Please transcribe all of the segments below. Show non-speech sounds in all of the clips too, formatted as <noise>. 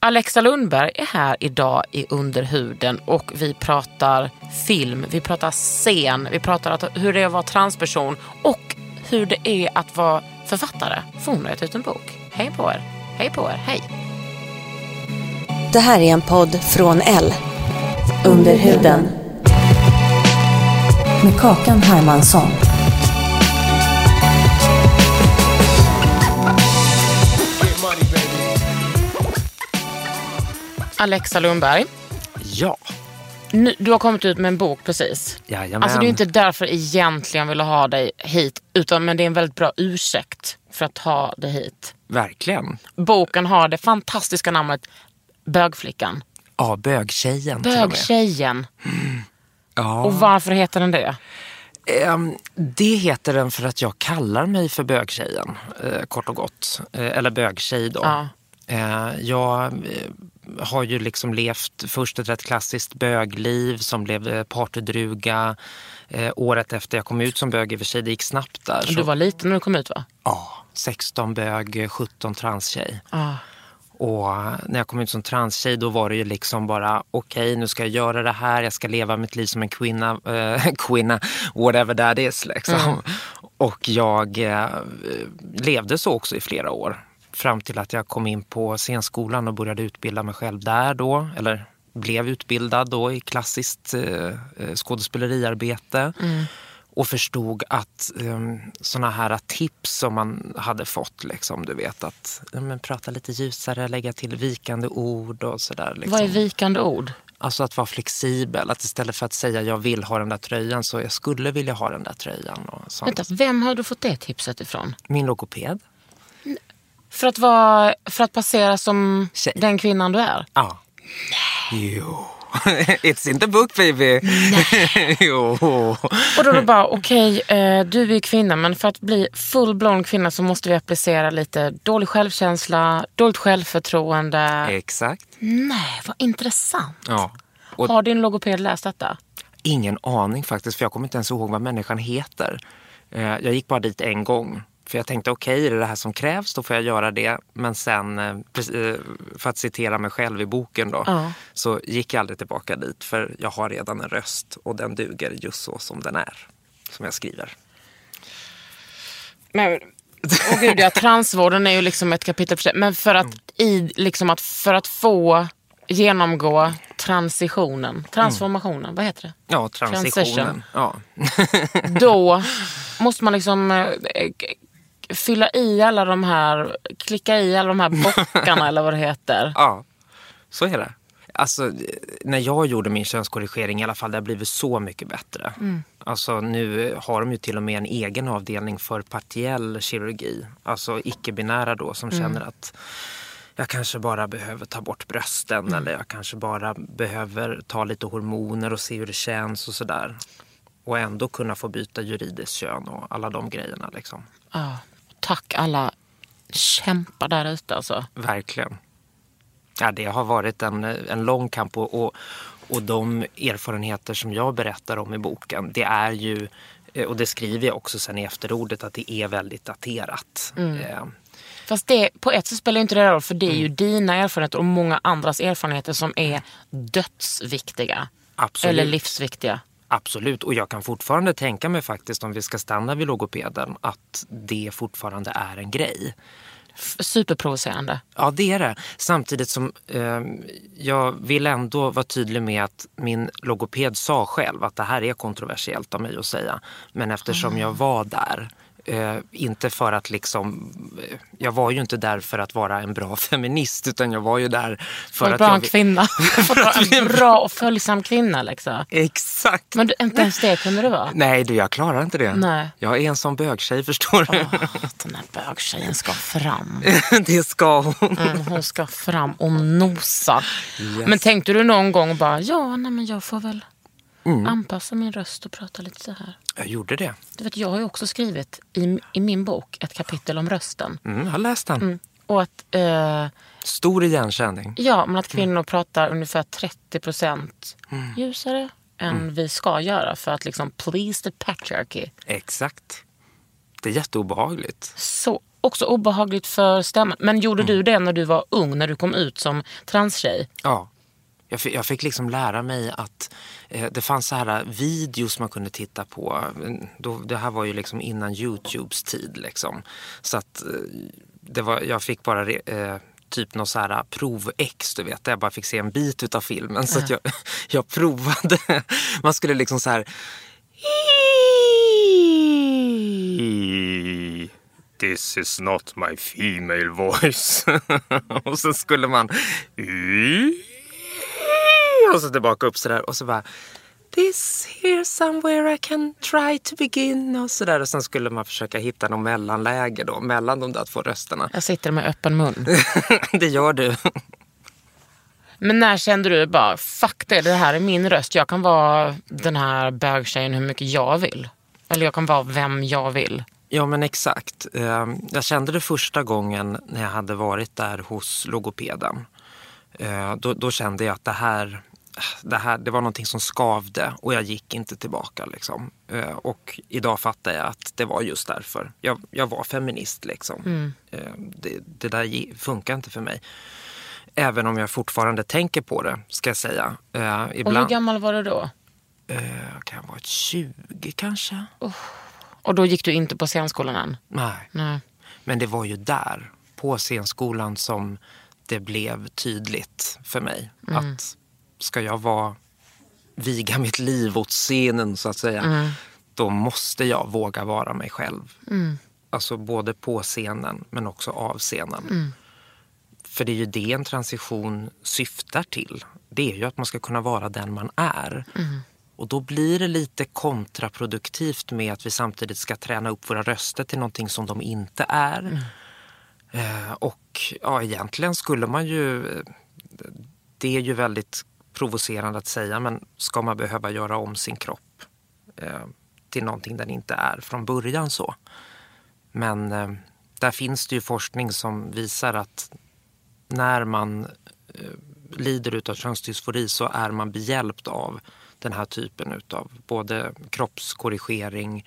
Alexa Lundberg är här idag i Underhuden och vi pratar film, vi pratar scen, vi pratar hur det är att vara transperson och hur det är att vara författare. För hon har gett ut en bok. Hej på er, hej på er, hej. Det här är en podd från L. Underhuden. Med Kakan Hermansson. Alexa Lundberg, Ja, nu, du har kommit ut med en bok precis. Jajamän. Alltså det är inte därför egentligen jag vill ha dig hit, utan men det är en väldigt bra ursäkt för att ha dig hit. verkligen. Boken har det fantastiska namnet Bögflickan. Ja, bögtjejen. Bögtjejen. Ja. Och varför heter den det? Ehm, det heter den för att jag kallar mig för bögtjejen, eh, kort och gott. Eh, eller bögtjej då. Ja. Eh, jag har ju liksom levt först ett rätt klassiskt bögliv som blev eh, partydruga. Eh, året efter jag kom ut som bög i och för sig, det gick snabbt där. Du Så, var liten när du kom ut va? ja, 16 bög, 17 transtjej. Ja. Och när jag kom ut som transtjej då var det ju liksom bara okej nu ska jag göra det här, jag ska leva mitt liv som en kvinna, eh, <laughs> kvinna whatever that is liksom. Och jag eh, levde så också i flera år. Fram till att jag kom in på scenskolan och började utbilda mig själv där då. Eller blev utbildad då i klassiskt eh, eh, skådespeleriarbete. Och förstod att um, såna här tips som man hade fått, liksom, du vet att ja, men, prata lite ljusare, lägga till vikande ord och sådär. Liksom. Vad är vikande ord? Alltså att vara flexibel, att istället för att säga jag vill ha den där tröjan så jag skulle vilja ha den där tröjan. Och sånt. Vänta, vem har du fått det tipset ifrån? Min logoped. För att, vara, för att passera som Tjej. den kvinnan du är? Ja. Jo. <laughs> It's in the book baby. <laughs> jo. Och då är det bara, okej, eh, du är kvinna men för att bli full-blown kvinna så måste vi applicera lite dålig självkänsla, dåligt självförtroende. Exakt. Nej, vad intressant. Ja. Och Har din logoped läst detta? Ingen aning faktiskt, för jag kommer inte ens ihåg vad människan heter. Eh, Jag gick bara dit en gång. För jag tänkte okej, är det det här som krävs då får jag göra det. Men sen, eh, eh, för att citera mig själv i boken då, Ja. så gick jag aldrig tillbaka dit. För jag har redan en röst och den duger just så som den är. Som jag skriver. Men, åh gud, ja, transvården är ju liksom ett kapitel för sig. Men för att, i, liksom att, för att få genomgå transitionen, transformationen, vad heter det? Ja, transitionen. Ja. <laughs> Då måste man liksom eh, fylla i alla de här, klicka i alla de här <laughs> bockarna eller vad det heter. ja, så är det. Alltså, när jag gjorde min könskorrigering i alla fall, det har blivit så mycket bättre. Alltså, nu har de ju till och med en egen avdelning för partiell kirurgi. Alltså icke-binära då som känner att jag kanske bara behöver ta bort brösten eller jag kanske bara behöver ta lite hormoner och se hur det känns och sådär. Och ändå kunna få byta juridiskt kön och alla de grejerna liksom. Ja, tack alla kämpar där ute alltså. Verkligen. Ja, det har varit en, en lång kamp och, och, och de erfarenheter som jag berättar om i boken, det är ju, och det skriver jag också sen i efterordet, att det är väldigt daterat. Eh, Fast det, på ett sätt spelar inte det roll för det är ju dina erfarenheter och många andras erfarenheter som är dödsviktiga. Absolut. Eller livsviktiga. Absolut, och jag kan fortfarande tänka mig faktiskt om vi ska stanna vid logopeden att det fortfarande är en grej. superprovocerande. Ja, det är det. Samtidigt som eh, jag vill ändå vara tydlig med att min logoped sa själv att det här är kontroversiellt av mig att säga. Men eftersom jag var där Eh, inte för att liksom, eh, jag var ju inte där för att vara en bra <laughs> feminist utan jag var ju där för För att bra jag... en kvinna. <laughs> För att vara en bra och följsam kvinna liksom. Exakt! Men du, inte ens det kunde det vara. Nej du, jag klarar inte det. Nej. Jag är en sån bögtjej förstår du. Den här bögtjejen ska fram. <laughs> det ska hon. Mm, hon ska fram och nosa. Men tänkte du någon gång bara, ja nej, men jag får väl Mm. anpassa min röst och prata lite så här. Jag gjorde det. Du vet, jag har ju också skrivit i, i min bok ett kapitel om rösten. Mm, jag har läst den. Mm. Och att, eh, Stor igenkänning. ja, men att kvinnor pratar ungefär 30 procent ljusare än vi ska göra för att liksom please the patriarchy. Exakt. Det är jätteobehagligt. Så också obehagligt för stämman. Men gjorde du det när du var ung, när du kom ut som transtjej? Ja. Jag fick, jag fick liksom lära mig att eh, det fanns så här videos man kunde titta på. Då, det här var ju liksom innan Youtubes tid. Liksom. Så att eh, det var, jag fick bara eh, typ någon så här prov-ex, du vet. Där jag bara fick se en bit utav filmen. Så att jag, <laughs> jag provade. Man skulle liksom så här... This is not my female voice. <laughs> och så skulle man... <laughs> Och så tillbaka upp sådär och så bara... This here somewhere I can try to begin och sådär. Och sen skulle man försöka hitta någon mellanläge då mellan de där två rösterna. Jag sitter med öppen mun. <laughs> det gör du. Men när kände du bara, fuck det, det här är min röst. Jag kan vara den här bögtjejen hur mycket jag vill. Eller jag kan vara vem jag vill. Ja men exakt. Eh, Jag kände det första gången när jag hade varit där hos logopeden. Eh, Då, då kände jag att det här, det här det var någonting som skavde och jag gick inte tillbaka. Liksom. Eh, Och idag fattar jag att det var just därför. Jag, jag var feminist. Liksom. Eh, Det, det där funkar inte för mig. Även om jag fortfarande tänker på det, ska jag säga. Eh, Och hur Ibland gammal var du då? kan jag vara 20 kanske? Och då gick du inte på scenskolan än? Nej. Nej. Men det var ju där, på scenskolan, som det blev tydligt för mig. Att ska jag vara, viga mitt liv åt scenen så att säga, då måste jag våga vara mig själv. Alltså både på scenen men också av scenen. För det är ju det en transition syftar till. Det är ju att man ska kunna vara den man är. Och då blir det lite kontraproduktivt med att vi samtidigt ska träna upp våra röster till någonting som de inte är. Eh, och ja, egentligen skulle man ju... Det är ju väldigt provocerande att säga men ska man behöva göra om sin kropp eh, till någonting den inte är från början så. Men eh, där finns det ju forskning som visar att när man eh, lider utav könsdysfori så är man behjälpt av den här typen utav både kroppskorrigering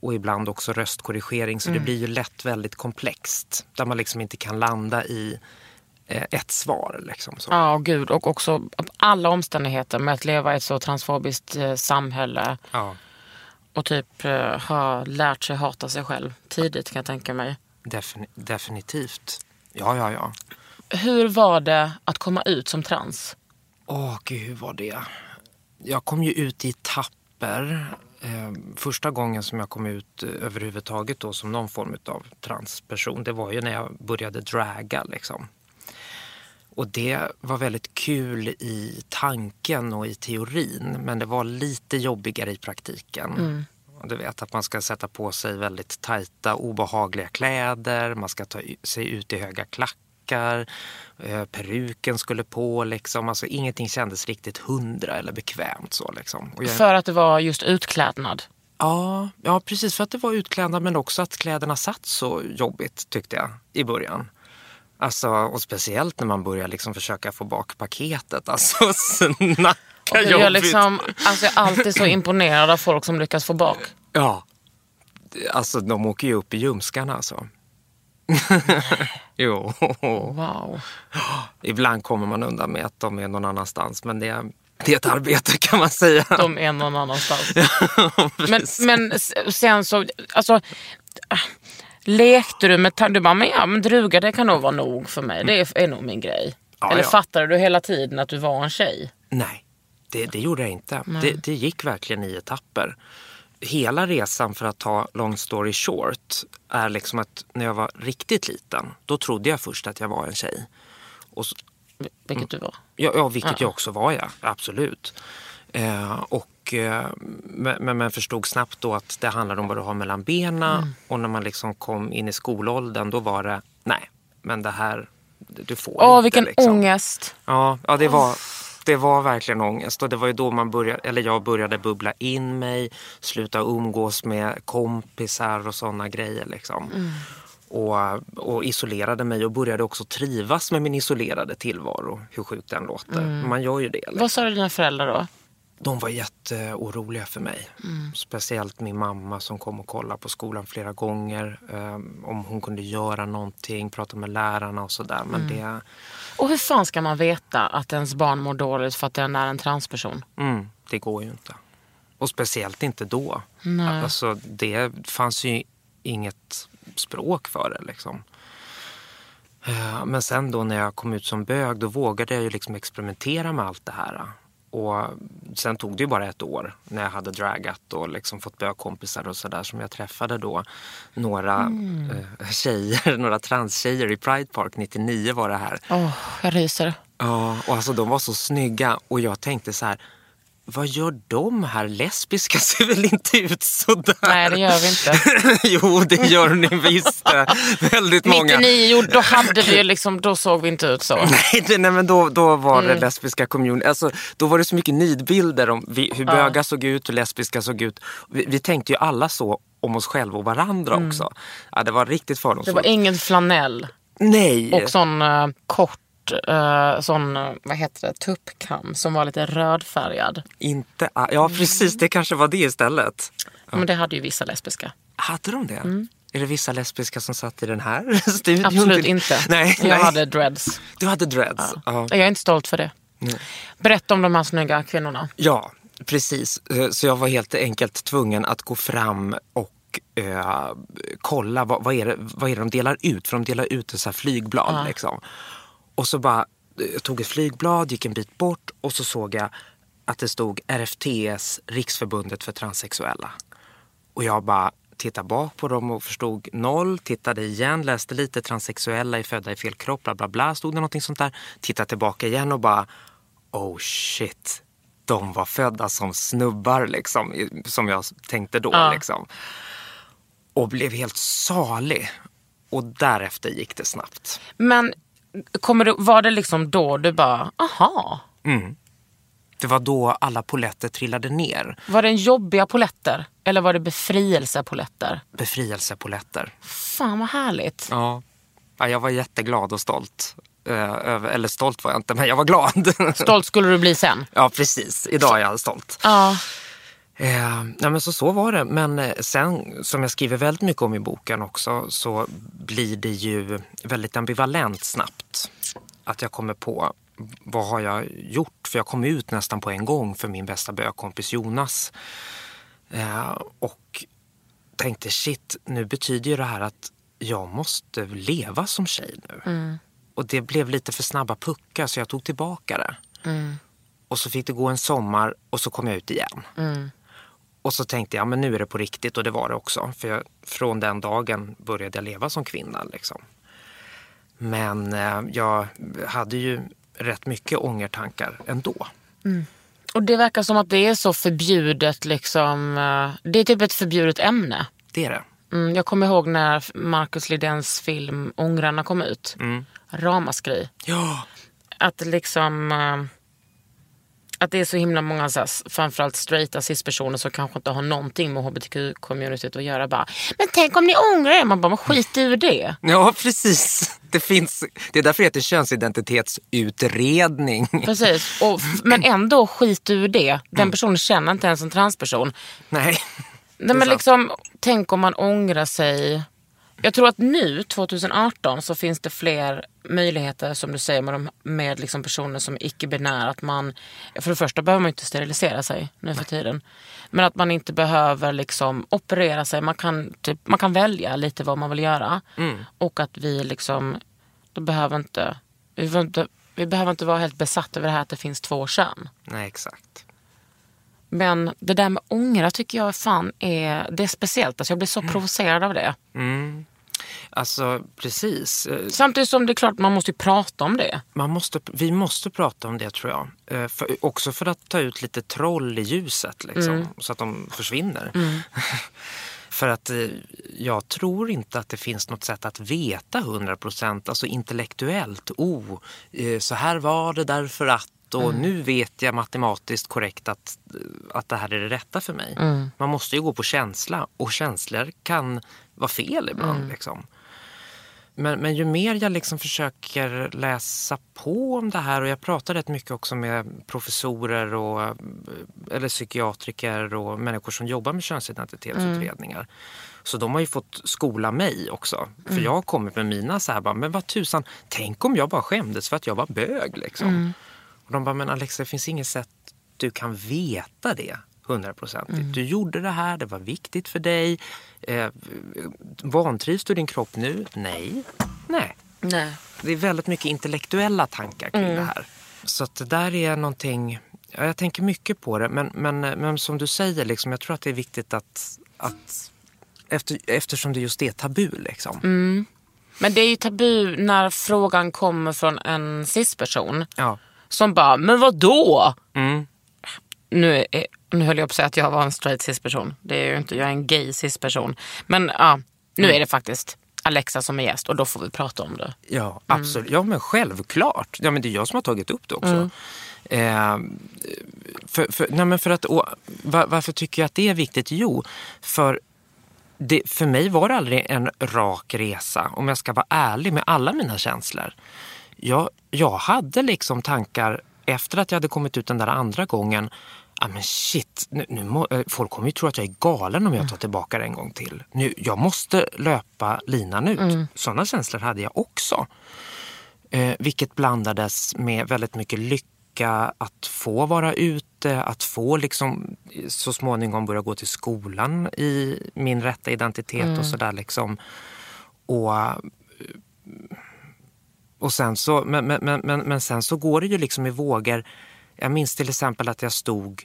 och ibland också röstkorrigering. Så det blir ju lätt väldigt komplext där man liksom inte kan landa i ett svar. Liksom, så. Ja, och gud. Och också alla omständigheter med att leva i ett så transfobiskt eh, samhälle Ja, och typ eh, ha lärt sig hata sig själv tidigt kan jag tänka mig. defini- definitivt. Ja, ja, ja. Hur var det att komma ut som trans? Åh, gud, hur var det? Jag kom ju ut i etapper. Eh, första gången som jag kom ut eh, överhuvudtaget då som någon form av transperson, det var ju när jag började draga liksom. Och det var väldigt kul i tanken och i teorin, men det var lite jobbigare i praktiken. Och Du vet att man ska sätta på sig väldigt tajta, obehagliga kläder, man ska ta sig ut i höga klackar, eh, peruken skulle på liksom. Alltså ingenting kändes riktigt hundra eller bekvämt så liksom. Jag, För att det var just utklädnad. ja, ja, precis för att det var utklädnad men också att kläderna satt så jobbigt tyckte jag i början. Alltså, och speciellt när man börjar liksom försöka få bak paketet. Alltså <laughs> snacka Och jag, jobbigt. liksom, alltså jag är alltid så imponerad av folk som lyckas få bak. Ja. Alltså de åker ju upp i ljumskarna alltså. <laughs> jo. Wow. Ibland kommer man undan med att de är någon annanstans. Men det är, det är ett arbete kan man säga. De är någon annanstans. <laughs> men, men s- sen så, alltså, Lekte du med tanken, du bara, men ja men druga det kan nog vara nog för mig. Det är, är nog min grej. Ja, Eller ja. fattade du hela tiden att du var en tjej? Nej, det, det gjorde jag inte. Det, det gick verkligen i etapper. Hela resan för att ta long story short är liksom att när jag var riktigt liten, då trodde jag först att jag var en tjej. Och, s- Vilket du var. ja, ja, vilket jag också var, ja. Absolut. Eh, och, eh, men, men förstod snabbt då att det handlade om vad du har mellan benen. Och när man liksom kom in i skolåldern, då var det, nej, men det här, du får Åh inte. vilken liksom. ångest. Ja, ja det, var, det var verkligen ångest. Och det var ju då man började, eller jag började bubbla in mig, sluta umgås med kompisar och sådana grejer. Liksom. Och, och isolerade mig och började också trivas med min isolerade tillvaro. Hur sjukt den låter. Man gör ju det. Liksom. Vad sa dina föräldrar då? De var jätteoroliga för mig. Speciellt min mamma som kom och kollade på skolan flera gånger. eh, om hon kunde göra någonting, prata med lärarna och sådär. Men det, Och hur fan ska man veta att ens barn mår dåligt för att den är en transperson? Mm, det går ju inte. Och speciellt inte då. Alltså, det fanns ju inget språk för det. Liksom. Eh, Men sen då när jag kom ut som bög då vågade jag ju liksom experimentera med allt det här. Och sen tog det ju bara ett år när jag hade dragat och liksom fått bögkompisar och sådär som jag träffade då några eh, tjejer, <laughs> några transtjejer i Pride Park 99 var det här. Åh, jag ryser. Ja, och alltså de var så snygga och jag tänkte så här, vad gör de här? Lesbiska ser väl inte ut sådär? Nej, det gör vi inte. <laughs> jo, det gör ni visst. Väldigt många. 99, jo, då hade vi liksom, då såg vi inte ut så. <laughs> Nej, det, nej men då, då var Mm. det lesbiska community. Alltså, då var det så mycket nidbilder om vi, hur bögar såg ut, hur lesbiska såg ut. Vi, vi tänkte ju alla så om oss själva och varandra också. Ja, det var riktigt Mm. Det fördomsfullt. var ingen flanell Nej! och sån eh, kort, eh, sån, eh, vad heter det, tuppkam som var lite rödfärgad. Inte, ja, precis. Det kanske var det istället. Men det hade ju vissa lesbiska. Hade de det? Är det vissa lesbiska som satt i den här <laughs> studion? Mm. Absolut inte. Nej, jag nej. hade dreads. Du hade dreads? Ja. Jag är inte stolt för det. Berätta om de här snygga kvinnorna. ja, precis. Eh, Så jag var helt enkelt tvungen att gå fram och eh, kolla vad, vad, är det, vad är det de delar ut. För de delar ut så här flygblad. Liksom. Och så bara, jag tog ett flygblad, gick en bit bort och så såg jag att det stod RFTS, Riksförbundet för transsexuella. Och jag bara tittade bak på dem och förstod noll, tittade igen, läste lite transsexuella är födda i fel kropp, bla bla bla, stod det någonting sånt där. Tittade tillbaka igen och bara oh shit, de var födda som snubbar liksom, som jag tänkte då Ja. liksom. Och blev helt salig. Och därefter gick det snabbt. Men kommer du, var det liksom då du bara, aha. Det var då alla poletter trillade ner. Var det en jobbiga poletter? Eller var det befrielsepoletter? Befrielsepoletter. Fan vad härligt. Ja. ja, jag var jätteglad och stolt. Eh, eller stolt var jag inte, men jag var glad. Stolt skulle du bli sen. <laughs> ja, precis. Idag är jag stolt. Ja. Eh, ja, men så, så var det. Men eh, sen, som jag skriver väldigt mycket om i boken också, så blir det ju väldigt ambivalent snabbt. Att jag kommer på, vad har jag gjort? För jag kom ut nästan på en gång för min bästa bögkompis Jonas. Eh, och tänkte shit, nu betyder ju det här att jag måste leva som tjej nu. Och det blev lite för snabba puckar så jag tog tillbaka det. Och så fick det gå en sommar och så kom jag ut igen. Och så tänkte jag, men nu är det på riktigt och det var det också. För jag, från den dagen började jag leva som kvinna. Liksom. Men eh, jag hade ju rätt mycket ångertankar ändå. Och det verkar som att det är så förbjudet liksom. eh, Det är typ ett förbjudet ämne. Det är det. Mm, jag kommer ihåg när Marcus Lidens film Ångrarna kom ut. Ramaskri. Ja, Att liksom... Att det är så himla många, så här, framförallt straighta cispersoner som kanske inte har någonting med hbtq-communityt att göra. Bara, men tänk om ni ångrar er? Man bara, men skit ur det. ja precis. Det, finns, det är därför det heter könsidentitetsutredning. Precis. Och, men ändå skit ur det. Den personen känner inte ens en transperson. Nej. Nej, men sant. liksom, tänk om man ångrar sig Jag tror att nu, 2018, så finns det fler möjligheter som du säger med, de, med liksom personer som är icke-binära. Att man, för det första behöver man inte sterilisera sig nu för tiden. Men att man inte behöver liksom operera sig. Man kan, typ, man kan välja lite vad man vill göra. Och att vi liksom, behöver inte, vi behöver inte, vi behöver inte vara helt besatta över det här att det finns två kön. Nej, exakt. Men det där med ångra tycker jag fan är, det är speciellt. Alltså jag blir så provocerad av det. Alltså precis. Samtidigt som det är klart man måste prata om det. Man måste, vi måste prata om det tror jag. Eh, För, också för att ta ut lite troll i ljuset liksom, så att de försvinner. <laughs> för att eh, jag tror inte att det finns något sätt att veta 100% alltså intellektuellt. Oh, eh, så här var det därför att och nu vet jag matematiskt korrekt att, att det här är det rätta för mig. Man måste ju gå på känsla och känslor kan vara fel ibland. Liksom. Men, men ju mer jag liksom försöker läsa på om det här och jag pratar rätt mycket också med professorer och, eller psykiatriker och människor som jobbar med könsidentitetsutredningar. Så de har ju fått skola mig också. För jag har kommit med mina så här bara, men vad tusan, tänk om jag bara skämdes för att jag var bög liksom. Och de bara, men Alexa det finns inget sätt du kan veta det hundraprocentigt. Du gjorde det här, det var viktigt för dig. Eh, vantrivs du din kropp nu? Nej. Nej. Nej. Det är väldigt mycket intellektuella tankar kring det här. Så att det där är någonting, ja, jag tänker mycket på det. Men, men, men som du säger, liksom, jag tror att det är viktigt att, att efter, eftersom det just är tabu. Liksom. Men det är ju tabu när frågan kommer från en cis-person. Ja. Som bara, men vad då? Mm. Nu, är, nu höll jag på att säga att jag var en straight cis-person. Det är ju inte, jag är en gay cis-person. Men ja, nu är det faktiskt Alexa som är gäst och då får vi prata om det. Ja, absolut. Ja, men självklart. Ja, men det är jag som har tagit upp det också. Eh, för, för, nej, men för att, och, var, varför tycker jag att det är viktigt? Jo, för det, för mig var det aldrig en rak resa, om jag ska vara ärlig med alla mina känslor. Jag, jag hade liksom tankar efter att jag hade kommit ut den där andra gången. Ah, men shit, nu, nu må, eh, folk kommer ju tro att jag är galen om jag tar tillbaka det en gång till. Nu, jag måste löpa linan ut. Sådana känslor hade jag också. Eh, vilket blandades med väldigt mycket lycka att få vara ute, att få liksom så småningom börja gå till skolan i min rätta identitet och sådär liksom. Och, och sen så, men, men, men, men, sen så går det ju liksom i vågor. Jag minns till exempel att jag stod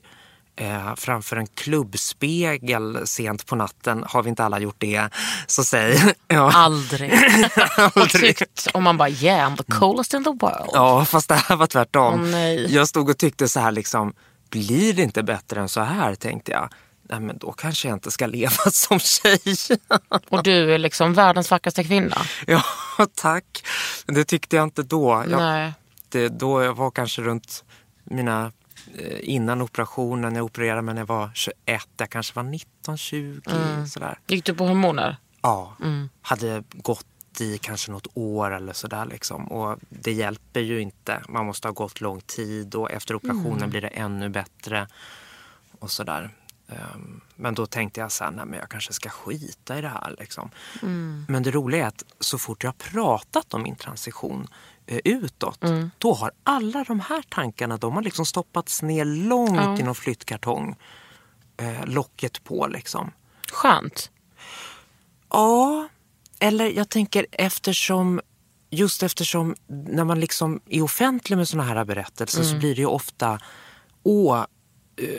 eh, framför en klubbspegel sent på natten. Har vi inte alla gjort det? Så säg. <laughs> Ja. <laughs> Aldrig. och, tyckt, och man bara, yeah, I'm the coolest in the world. Ja, fast det här var tvärtom. Nej. jag stod och tyckte så här liksom, blir det inte bättre än så här tänkte jag. Nej men då kanske jag inte ska leva <laughs> som tjej. Och du är liksom världens vackraste kvinna. ja, tack. Men det tyckte jag inte då. Jag, Nej. det, då jag var kanske runt mina eh, innan operationen, jag opererade mig när jag var 21, jag kanske var 19, 20 Mm. sådär. Gick du på hormoner? Ja, hade gått i kanske något år eller sådär liksom. Och det hjälper ju inte. Man måste ha gått lång tid och efter operationen blir det ännu bättre. Och sådär. Ehm, Men då tänkte jag så här, nej men jag kanske ska skita i det här. Liksom. Men det roliga är att så fort jag har pratat om min transition eh, utåt, då har alla de här tankarna, de har liksom stoppats ner långt i någon flyttkartong. Eh, locket på liksom. Skönt. Ja, eller jag tänker eftersom just eftersom när man liksom är offentlig med såna här berättelser Mm. så blir det ju ofta åh,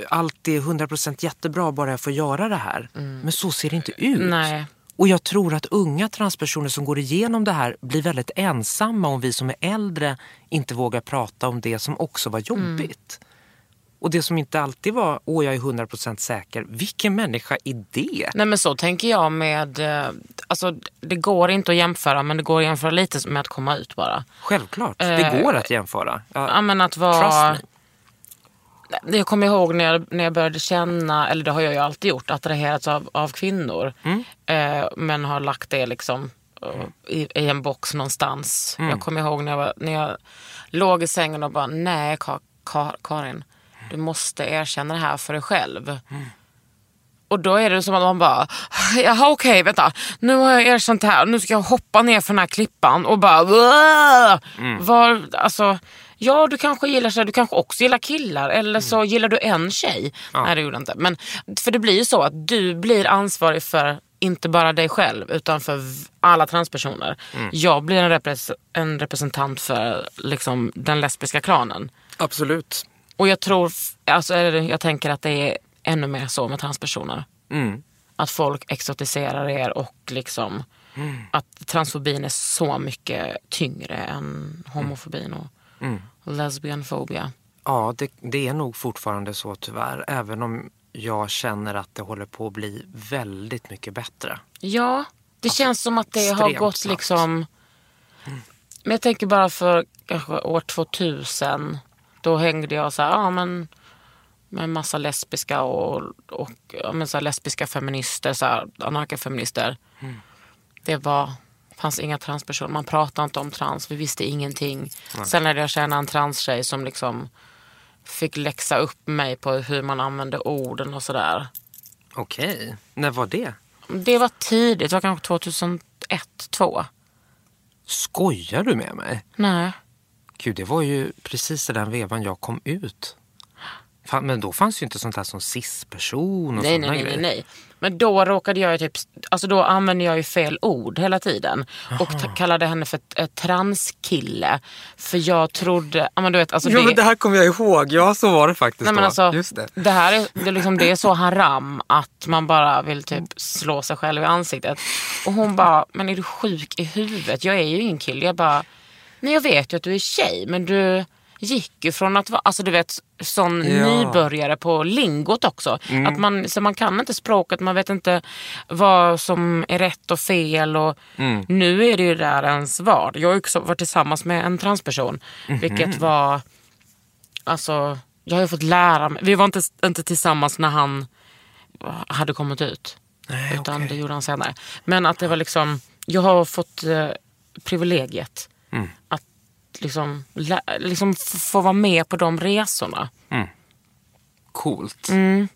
allt är 100% jättebra bara jag får göra det här. Men så ser det inte ut. Mm. Nej. Och jag tror att unga transpersoner som går igenom det här blir väldigt ensamma om vi som är äldre inte vågar prata om det som också var jobbigt. Och det som inte alltid var, åh jag är 100% säker. Vilken människa är det? Nej men så tänker jag med, eh, alltså det går inte att jämföra men det går att jämföra lite med att komma ut bara. Självklart, det Eh, går att jämföra. Ja men att vara... Jag kommer ihåg när jag, när jag började känna, eller det har jag ju alltid gjort, attraherats av, av kvinnor. Eh, men har lagt det liksom eh, i, i en box någonstans. Jag kommer ihåg när jag, var, när jag låg i sängen och bara, nej Ka- Ka- Karin, du måste erkänna det här för dig själv. Och då är det som att man bara, jaha okej vänta, nu har jag erkänt det här, nu ska jag hoppa ner för den här klippan och bara, mm. var, alltså, ja du kanske gillar sig, du kanske också gillar killar eller så mm. gillar du en tjej. Ja. Nej det gjorde jag inte. Men, för det blir ju så att du blir ansvarig för inte bara dig själv utan för alla transpersoner. Mm. Jag blir en, repres en representant för liksom, den lesbiska klanen. Absolut. Och jag tror, alltså, jag tänker att det är ännu mer så med transpersoner. Mm. Att folk exotiserar er och liksom mm. att transfobin är så mycket tyngre än homofobin och mm. Lesbianfobia. Ja, det, det, är nog fortfarande så tyvärr. Även om jag känner att det håller på att bli väldigt mycket bättre. Ja, det alltså, känns som att det har gått snabbt. liksom... Men jag tänker bara för kanske år 2000. Då hängde jag så här, ja men med en massa lesbiska och, och ja, men så lesbiska feminister, så här, anarkafeminister. Mm. Det var, fanns inga transpersoner, man pratade inte om trans, vi visste ingenting. Mm. Sen lärde jag känna en transtjej som liksom fick läxa upp mig på hur man använde orden och sådär. Okej, okay. när var det? Det var tidigt, det var kanske 2001, 2002. Skojar du med mig? Nej. Gud, det var ju precis i den vevan jag kom ut. Men då fanns ju inte sånt här som cis-person och nej, nej, nej, nej, nej. Men då råkade jag ju typ, alltså då använde jag ju fel ord hela tiden. Aha. Och kallade henne för transkille. För jag trodde, ja men du vet. Alltså jo det, men det här kommer jag ihåg, ja så var det faktiskt nej, men alltså, Just det. det här är, det, liksom, det är så haram att man bara vill typ slå sig själv i ansiktet. Och hon bara, men är du sjuk i huvudet? Jag är ju ingen kille. Jag bara, nej jag vet ju att du är tjej men du gick ju från att vara, alltså du vet, sån ja. nybörjare på lingot också. Mm. Att man, så man kan inte språket, man vet inte vad som är rätt och fel. Och mm. Nu är det ju där ens var. Jag har också varit tillsammans med en transperson. Mm. Vilket var, alltså jag har ju fått lära mig. Vi var inte, inte tillsammans när han hade kommit ut. Nej, utan okay. det gjorde han senare. Men att det var liksom, jag har fått eh, privilegiet liksom, liksom få vara med på de resorna. Mm. Coolt. Mm.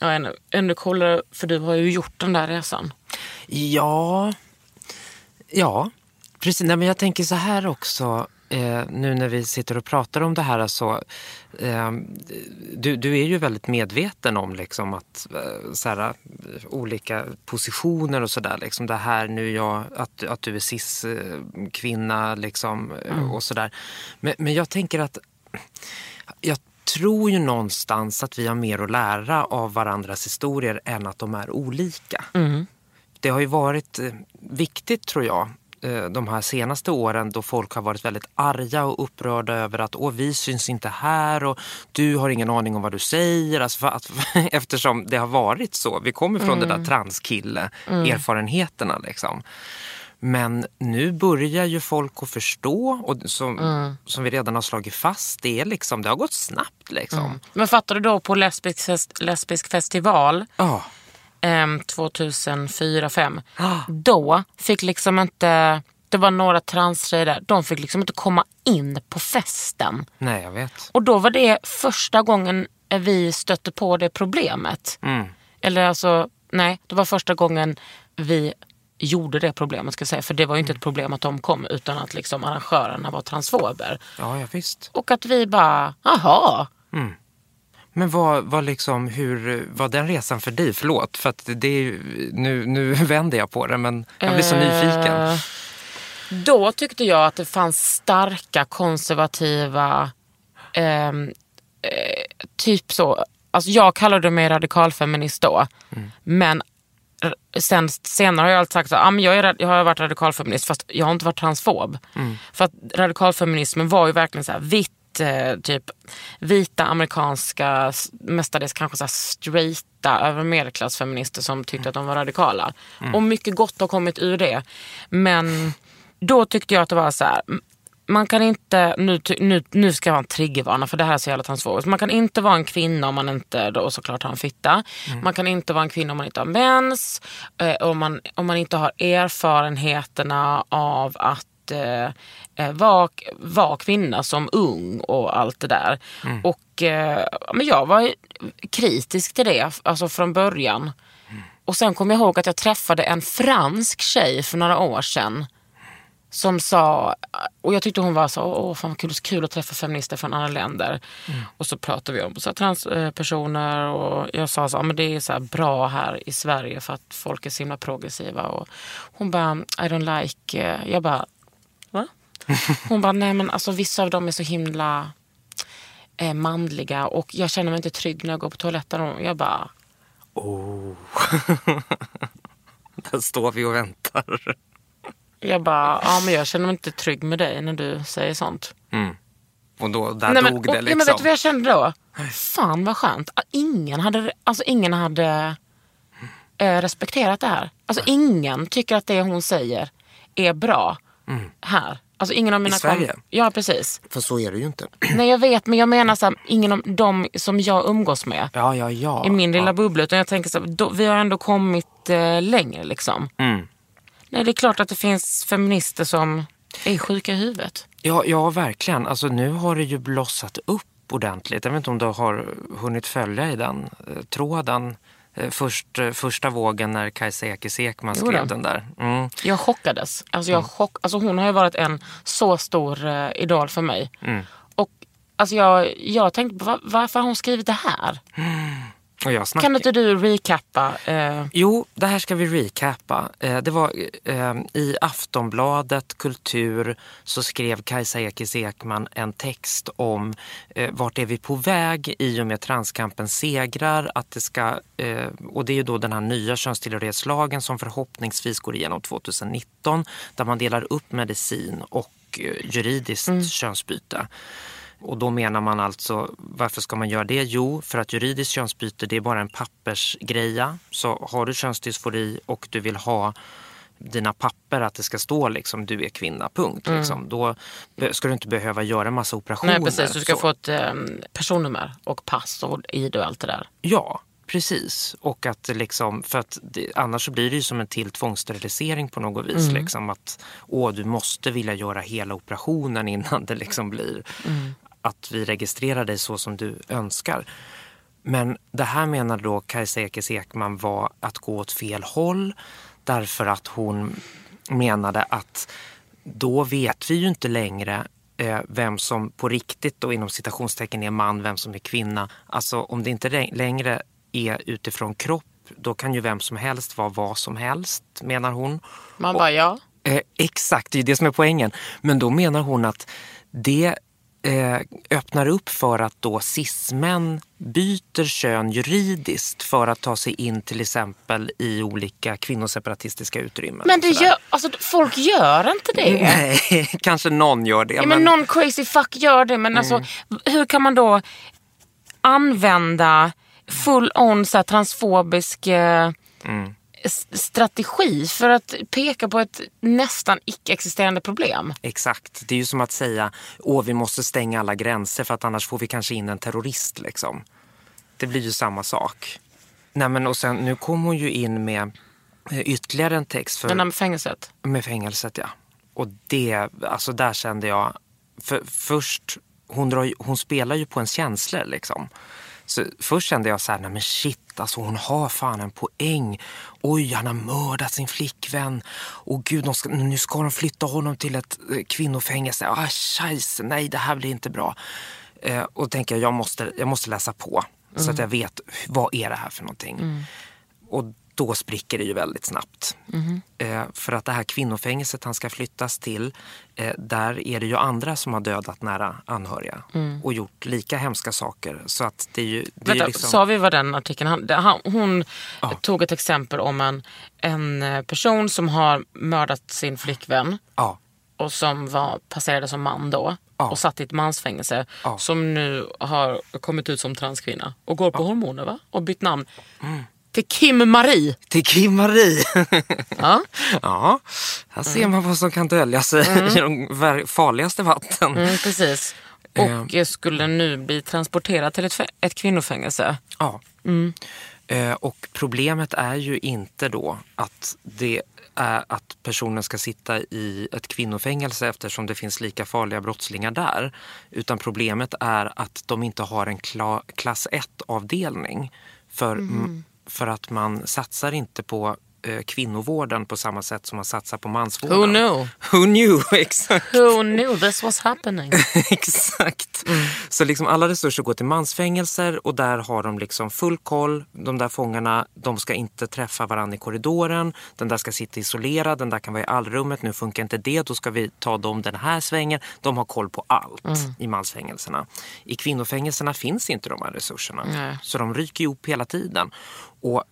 Ja, ännu, ännu coolare, för du har ju gjort den där resan. Ja, ja precis. Nej, men jag tänker så här också eh, nu när vi sitter och pratar om det här så eh, du, du är ju väldigt medveten om liksom att eh, här, olika positioner och sådär. Liksom det här nu jag, att, att du är cis-kvinna liksom, mm. och sådär. Men, men jag tänker att jag tror ju någonstans att vi har mer att lära av varandras historier än att de är olika. Mm. Det har ju varit eh, viktigt tror jag de här senaste åren då folk har varit väldigt arga och upprörda över att Åh, vi syns inte här och du har ingen aning om vad du säger. Alltså att, <laughs> eftersom det har varit så. Vi kommer från mm. det där mm. transkille-erfarenheterna. Mm. Liksom. Men nu börjar ju folk att förstå och som, mm. som vi redan har slagit fast, det, är liksom, det har gått snabbt. Liksom. Mm. Men fattar du då på lesbisk, lesbisk festival oh 2004-2005. Då fick liksom inte, det var några transtjejer där, de fick liksom inte komma in på festen. Nej, jag vet. Och då var det första gången vi stötte på det problemet. Mm. Eller alltså, nej, det var första gången vi gjorde det problemet ska jag säga. För det var ju inte ett problem att de kom utan att liksom arrangörerna var transfober. Ja, ja visst. Och att vi bara, aha. Mm. Men vad, vad liksom, hur var den resan för dig? Förlåt, för att det är, nu, nu <laughs> vänder jag på det men jag blir så uh, nyfiken. Då tyckte jag att det fanns starka konservativa, eh, typ så, alltså jag kallade mig radikalfeminist då. Mm. Men sen, senare har jag alltid sagt att ah, jag, är, jag har varit radikalfeminist fast jag har inte varit transfob. Mm. För att radikalfeminismen var ju verkligen så här vitt Eh, typ vita amerikanska, mestadels kanske så straighta över medelklassfeminister som tyckte att de var radikala. Mm. Och mycket gott har kommit ur det. Men då tyckte jag att det var så här, man kan inte, nu, nu, nu ska jag vara en triggervarna för det här är så jävla transfobiskt. Man kan inte vara en kvinna om man inte då såklart har en fitta. Mm. Man kan inte vara en kvinna om man inte har mens. Eh, om, man, om man inte har erfarenheterna av att eh, eh, vara var kvinna som ung och allt det där. Och eh, men jag var kritisk till det alltså från början. Och sen kom jag ihåg att jag träffade en fransk tjej för några år sedan. Som sa, och jag tyckte hon var så, åh fan vad kul, att träffa feminister från andra länder. Och så pratade vi om så här, transpersoner och jag sa så, ja, men det är så här bra här i Sverige för att folk är så himla progressiva. Och hon bara, I don't like, eh, jag bara? Hon bara, nej men alltså vissa av dem är så himla eh, manliga och jag känner mig inte trygg när jag går på toaletten. Och jag bara, Oh. <laughs> Där står vi och väntar. jag bara, ja men jag känner mig inte trygg med dig när du säger sånt. Och då, där Nej, men, dog och, det ja, liksom. men vet du vad jag kände då? Fan vad skönt. att Ingen hade, alltså, ingen hade eh, respekterat det här. Alltså ingen tycker att det hon säger är bra här. Alltså ingen av mina Mm. Sverige? Ja precis. För så är det ju inte. Nej jag vet men jag menar så här, ingen av de som jag umgås med Ja, ja, ja. i min lilla ja. bubbla. Utan jag tänker så här, då, vi har ändå kommit eh, längre liksom. Mm. Nej det är klart att det finns feminister som är sjuka i huvudet. Ja, ja, verkligen. Alltså nu har det ju blossat upp ordentligt. Jag vet inte om du har hunnit följa i den eh, tråden. Eh, Först, eh, första vågen när Kajsa Ekis Ekman skrev den där. Mm. Jag chockades. Alltså, jag chock, alltså hon har ju varit en så stor eh, idol för mig. Och alltså jag, jag tänkte, va, varför har hon skrivit det här? Snack... Kan inte du recappa? Eh, Jo, det här ska vi recappa. Eh, Det var eh, i Aftonbladet Kultur så skrev Kajsa Ekis Ekman en text om eh, vart är vi på väg i och med transkampen segrar. Att det ska, eh, och det är ju då den här nya könstillhörighetslagen som förhoppningsvis går igenom 2019 där man delar upp medicin och eh, juridiskt könsbyte. Och då menar man alltså, varför ska man göra det? Jo, för att juridiskt könsbyte det är bara en pappersgreja. Så har du könsdysfori och du vill ha dina papper att det ska stå liksom du är kvinna, punkt. Liksom. Då ska du inte behöva göra massa operationer. nej precis, du ska Så- få ett eh, personnummer och pass och ID och allt det där. Ja, precis. Och att liksom, för att det, annars så blir det ju som en till tvångssterilisering på något vis. Liksom att åh, du måste vilja göra hela operationen innan det liksom blir att vi registrerar dig så som du önskar. Men det här menar då Kajsa Ekis Ekman var att gå åt fel håll därför att hon menade att då vet vi ju inte längre eh, vem som på riktigt då inom citationstecken är man, vem som är kvinna. Alltså om det inte lä- längre är utifrån kropp, då kan ju vem som helst vara vad som helst, menar hon. Man bara, ja. Eh, exakt, det är det som är poängen. Men då menar hon att det eh, öppnar upp för att då cismän byter kön juridiskt för att ta sig in till exempel i olika kvinnoseparatistiska utrymmen. Men det gör, alltså, folk gör inte det. <laughs> Nej, kanske någon gör det. Ja, men någon crazy fuck gör det. Men alltså, hur kan man då använda full on så transfobisk eh, s- strategi för att peka på ett nästan icke-existerande problem? Exakt. Det är ju som att säga åh vi måste stänga alla gränser för att annars får vi kanske in en terrorist. Liksom. Det blir ju samma sak. Nej, men och sen, nu kom hon ju in med eh, ytterligare en text för, Den med fängelset. med fängelset. ja. Och det, alltså där kände jag, för först, hon, drar, hon spelar ju på en känslor liksom. Så först kände jag så här, nej men shit, alltså hon har fan en poäng. Oj, han har mördat sin flickvän. Och gud, ska, nu ska de flytta honom till ett eh, kvinnofängelse. Ah, scheisse, nej det här blir inte bra. Eh, och tänker jag, jag måste, jag måste läsa på. Så att jag vet, vad är det här för någonting? Och då spricker det ju väldigt snabbt. Eh, för att det här kvinnofängelset han ska flyttas till, eh, där är det ju andra som har dödat nära anhöriga och gjort lika hemska saker. Så att det är ju... Det är Vänta, liksom, Sa vi vad den artikeln han, han, Hon tog ett exempel om en, en eh, person som har mördat sin flickvän ja, och som var, passerade som man då Ja. och satt i ett mansfängelse Ja. som nu har kommit ut som transkvinna och går på hormoner va? och bytt namn Mm. Till Kim Marie. till Kim-Marie. <laughs> Ja. ja, här ser man vad som kan dölja sig i de farligaste vatten. Mm, precis. Och eh, skulle nu bli transporterad till ett, ett kvinnofängelse. Ja. Eh, och problemet är ju inte då att det är att personen ska sitta i ett kvinnofängelse eftersom det finns lika farliga brottslingar där. Utan problemet är att de inte har en kla klass 1-avdelning. För, Mhm. För att man satsar inte på eh, kvinnovården på samma sätt som man satsar på mansvården. Who knew? Who knew, <laughs> exakt. Who knew this was happening? <laughs> Exakt. Så liksom alla resurser går till mansfängelser och där har de liksom full koll. De där fångarna de ska inte träffa varandra i korridoren. Den där ska sitta isolerad, den där kan vara i allrummet. Nu funkar inte det, då ska vi ta dem den här svängen. De har koll på allt i mansfängelserna. I kvinnofängelserna finns inte de här resurserna. Nej. Så de ryker ihop hela tiden. Och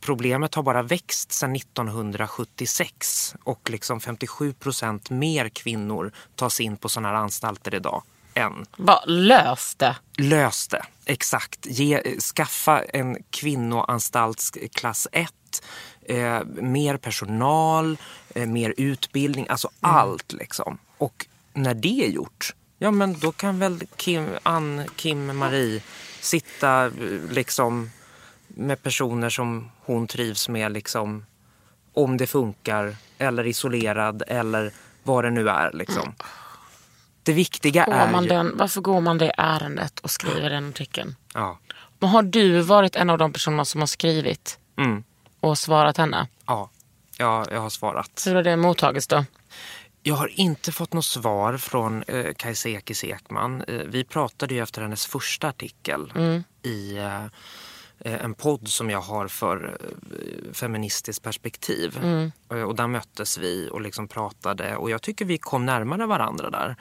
problemet har bara växt sedan 1976 och liksom 57 procent mer kvinnor tas in på sådana här anstalter idag än Bara lös det. lös det. Exakt. Ge, skaffa en kvinnoanstalt klass 1. Eh, mer personal, eh, mer utbildning, alltså allt liksom. Och när det är gjort, ja men då kan väl Kim, Ann, Kim, Marie sitta eh, liksom med personer som hon trivs med liksom om det funkar eller isolerad eller vad det nu är liksom. Det viktiga Går är man ju... den, varför går man det ärendet och skriver den artikeln? Ja. Men har du varit en av de personerna som har skrivit Mm. och svarat henne? Ja, ja, jag har svarat. Hur har det mottagits då? Jag har inte fått något svar från eh, Ekis Ekman. Eh, vi pratade ju efter hennes första artikel i eh, eh, en podd som jag har för eh, feministiskt perspektiv. Eh, och där möttes vi och liksom pratade och jag tycker vi kom närmare varandra där.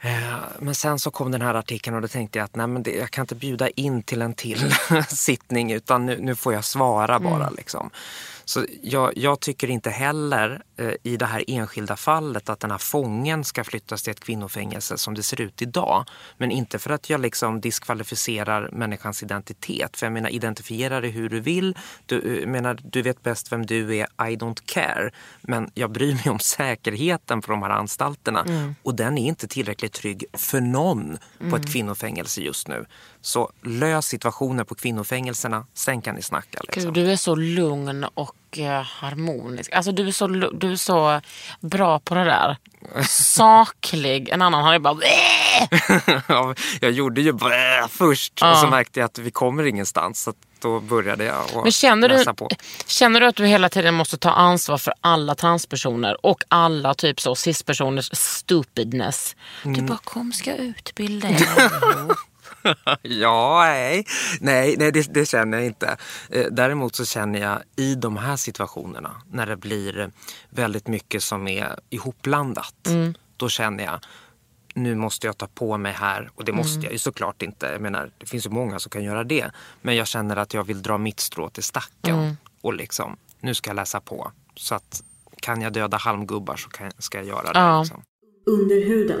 Eh, Men sen så kom den här artikeln och då tänkte jag att nej, men det, jag kan inte bjuda in till en till <laughs> sittning utan nu, nu får jag svara bara. Liksom. Så jag, jag tycker inte heller eh, i det här enskilda fallet att den här fången ska flyttas till ett kvinnofängelse som det ser ut idag. Men inte för att jag liksom diskvalificerar människans identitet. För jag menar identifiera dig hur du vill. Du, eh, menar, du vet bäst vem du är, I don't care. Men jag bryr mig om säkerheten på de här anstalterna. Och den är inte tillräckligt trygg för någon på ett kvinnofängelse just nu. Så lös situationen på kvinnofängelserna, sen kan ni snacka. Liksom. Gud, du är så lugn och eh, harmonisk. Alltså, du, är så, du är så bra på det där. Saklig. En annan hade bara... "Bäh!" <laughs> Ja, jag gjorde ju först och så märkte jag att vi kommer ingenstans. Så då började jag Men känner du, på. känner du att du hela tiden måste ta ansvar för alla transpersoner och alla typ så cispersoners stupidness? Du bara, kom ska jag utbilda er. <laughs> <laughs> Ja, nej, nej, nej det, det känner jag inte. Eh, Däremot så känner jag i de här situationerna när det blir väldigt mycket som är ihopblandat. Då känner jag nu måste jag ta på mig här och det måste jag ju såklart inte. Jag menar, det finns ju många som kan göra det. Men jag känner att jag vill dra mitt strå till stacken och liksom nu ska jag läsa på. Så att kan jag döda halmgubbar så kan, ska jag göra det. Ja. Liksom. Under huden.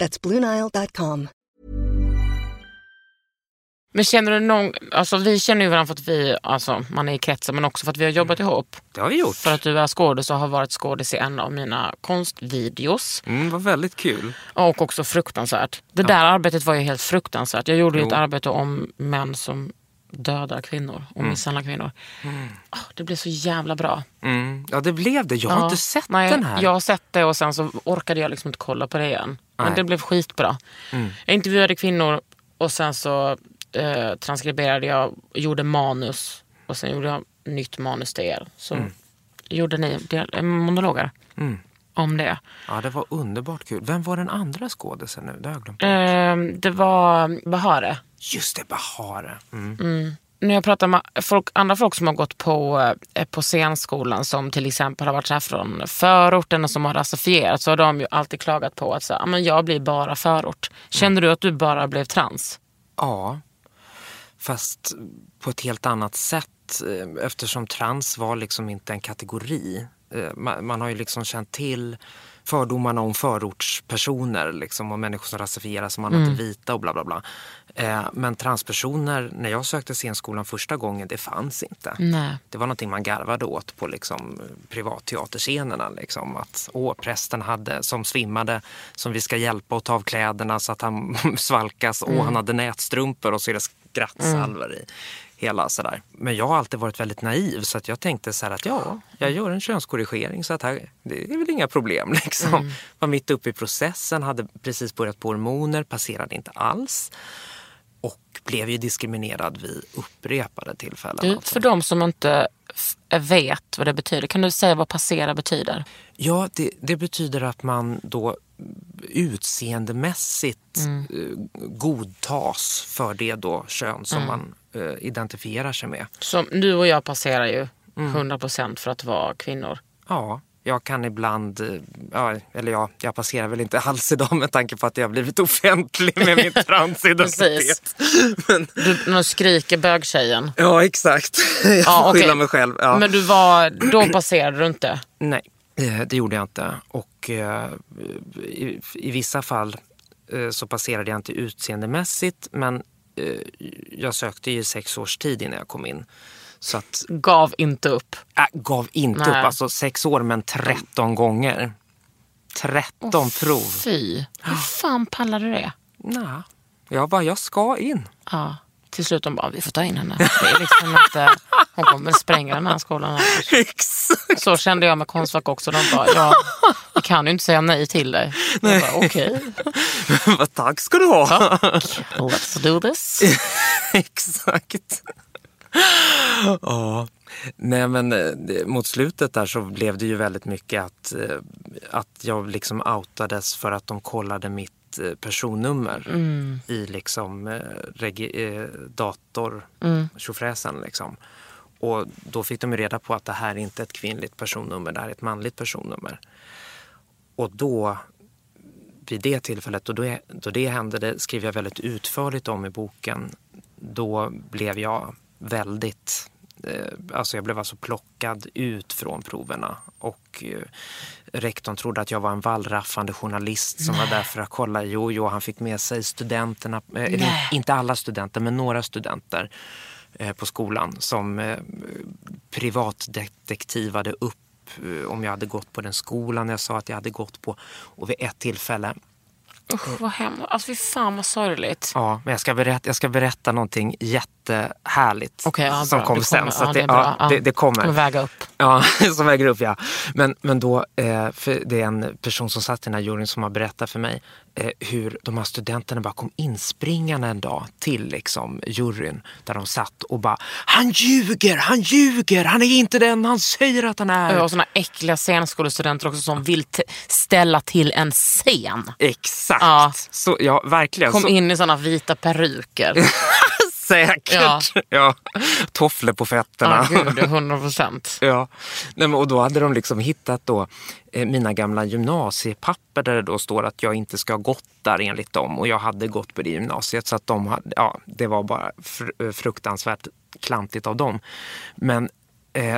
That's BlueNile.com. Men känner du någon, alltså vi känner ju varandra för att vi, alltså man är i kretsen men också för att vi har jobbat ihop. Det har vi gjort. För att du är skådis och har varit skådis i en av mina konstvideos. Mm, var väldigt kul. Och också fruktansvärt. Det där arbetet var ju helt fruktansvärt. Jag gjorde ju ett Jo. arbete om män som dödar kvinnor och misshandlar kvinnor. Ah, det blev så jävla bra. Mm. Ja, det blev det. Jag har Ja. inte sett Nej, den här. Jag har sett det och sen så orkade jag liksom inte kolla på det igen. Men Nej. det blev skitbra. Mm. Jag intervjuade kvinnor och sen så eh, transkriberade jag, gjorde manus och sen gjorde jag nytt manus till er så gjorde ni del- eh, monologer om det. Ja, det var underbart kul. Vem var den andra skådisen nu? Det har jag glömt. Eh, det var Bahare. Just det, Bahare. Mm. När jag pratar med folk, andra folk som har gått på, eh, på scenskolan som till exempel har varit så här från förorten och som har rasifierat så har de ju alltid klagat på att så, här, ah, men jag blir bara förort. Känner du att du bara blev trans? Ja, fast på ett helt annat sätt eh, eftersom trans var liksom inte en kategori. Eh, man, man har ju liksom känt till fördomarna om förortspersoner liksom, och människor som rasifieras som annat än vita och bla bla bla. Eh, Men transpersoner, när jag sökte scenskolan första gången, det fanns inte. Nej. Det var någonting man garvade åt på liksom privatteaterscenerna. Liksom. Att åh, prästen hade, som svimmade, som vi ska hjälpa att ta av kläderna så att han <laughs> svalkas. Åh, han hade nätstrumpor och så är det skrattsalvor i. Hela sådär. Men jag har alltid varit väldigt naiv så att jag tänkte så här att ja, jag gör en könskorrigering så att här, det är väl inga problem. <laughs> Liksom. Var mitt uppe i processen, hade precis börjat på hormoner, passerade inte alls. Och blev ju diskriminerad vid upprepade tillfällen. Du, alltså. för de som inte vet vad det betyder, kan du säga vad passera betyder? Ja, det, det betyder att man då utseendemässigt eh, godtas för det då kön som man eh, identifierar sig med. Som du och jag passerar ju 100% för att vara kvinnor. Ja, jag kan ibland, eh, ja, eller ja, jag passerar väl inte alls idag med tanke på att jag har blivit offentlig med min <laughs> transidentitet. Men, Du, nu skriker bögtjejen. ja, exakt. <laughs> Jag Ja, får okej. skylla mig själv. Ja. Men du var, då passerade du inte? Nej, eh, det gjorde jag inte. Och eh, i, i vissa fall så passerade jag inte utseendemässigt men jag sökte ju sex års tid innan jag kom in. Så att, Gav inte upp. äh, gav inte Nej. upp. Alltså sex år men 13 gånger. 13 prov. Fy. Hur fan pallade du det? Nej, jag bara, jag ska in. Ja. Till slut de bara, vi får ta in henne. Det är liksom inte, hon kommer spränga den här skolan. <laughs> Exakt. Så kände jag med Konstfack också. De bara, ja, vi kan ju inte säga nej till dig. Jag bara, <laughs> Vad tack ska du ha. let's do this. <laughs> Exakt. Ja. Nej men eh, mot slutet där så blev det ju väldigt mycket att, eh, att jag liksom outades för att de kollade mitt eh, personnummer i liksom regi- dator, tjofräsen liksom. Och då fick de ju reda på att det här är inte ett kvinnligt personnummer, det här är ett manligt personnummer. Och då vid det tillfället, och då, då det hände, det skriver jag väldigt utförligt om i boken, då blev jag väldigt eh, Alltså jag blev alltså plockad ut från proverna och eh, rektorn trodde att jag var en wallraffande journalist som var där för att kolla. Jo, jo, han fick med sig studenterna, eh, Nej. inte alla studenter, men några studenter på skolan som privatdetektivade upp om jag hade gått på den skolan jag sa att jag hade gått på. Och vid ett tillfälle Usch, vad hemskt. Alltså fy fan vad sorgligt. Ja, men jag ska berätta, jag ska berätta någonting jättehärligt Okej, ja, som kom sen. kommer. Så Ja, det ja, Ja. det, det kommer. Kommer väga upp. Ja, <laughs> som väger upp ja. Men, men då, eh, för det är en person som satt i den här juryn som har berättat för mig eh, hur de här studenterna bara kom inspringande en dag till liksom, juryn där de satt och bara Han ljuger, han ljuger, han är inte den han säger att han är. Och såna äckliga scenskolestudenter också som vill ställa till en scen. Exakt, Ja. så, ja verkligen. Kom så, in i såna vita peruker. <laughs> Säkert. Ja. Ja. Tofflor på fötterna. Ja, gud, det är 100 procent. <laughs> Ja, Nej, men, och då hade de liksom hittat då, eh, mina gamla gymnasiepapper där det då står att jag inte ska ha gått där enligt dem. Och jag hade gått på det gymnasiet så att de hade, ja, det var bara fr- eh, fruktansvärt klantigt av dem. Men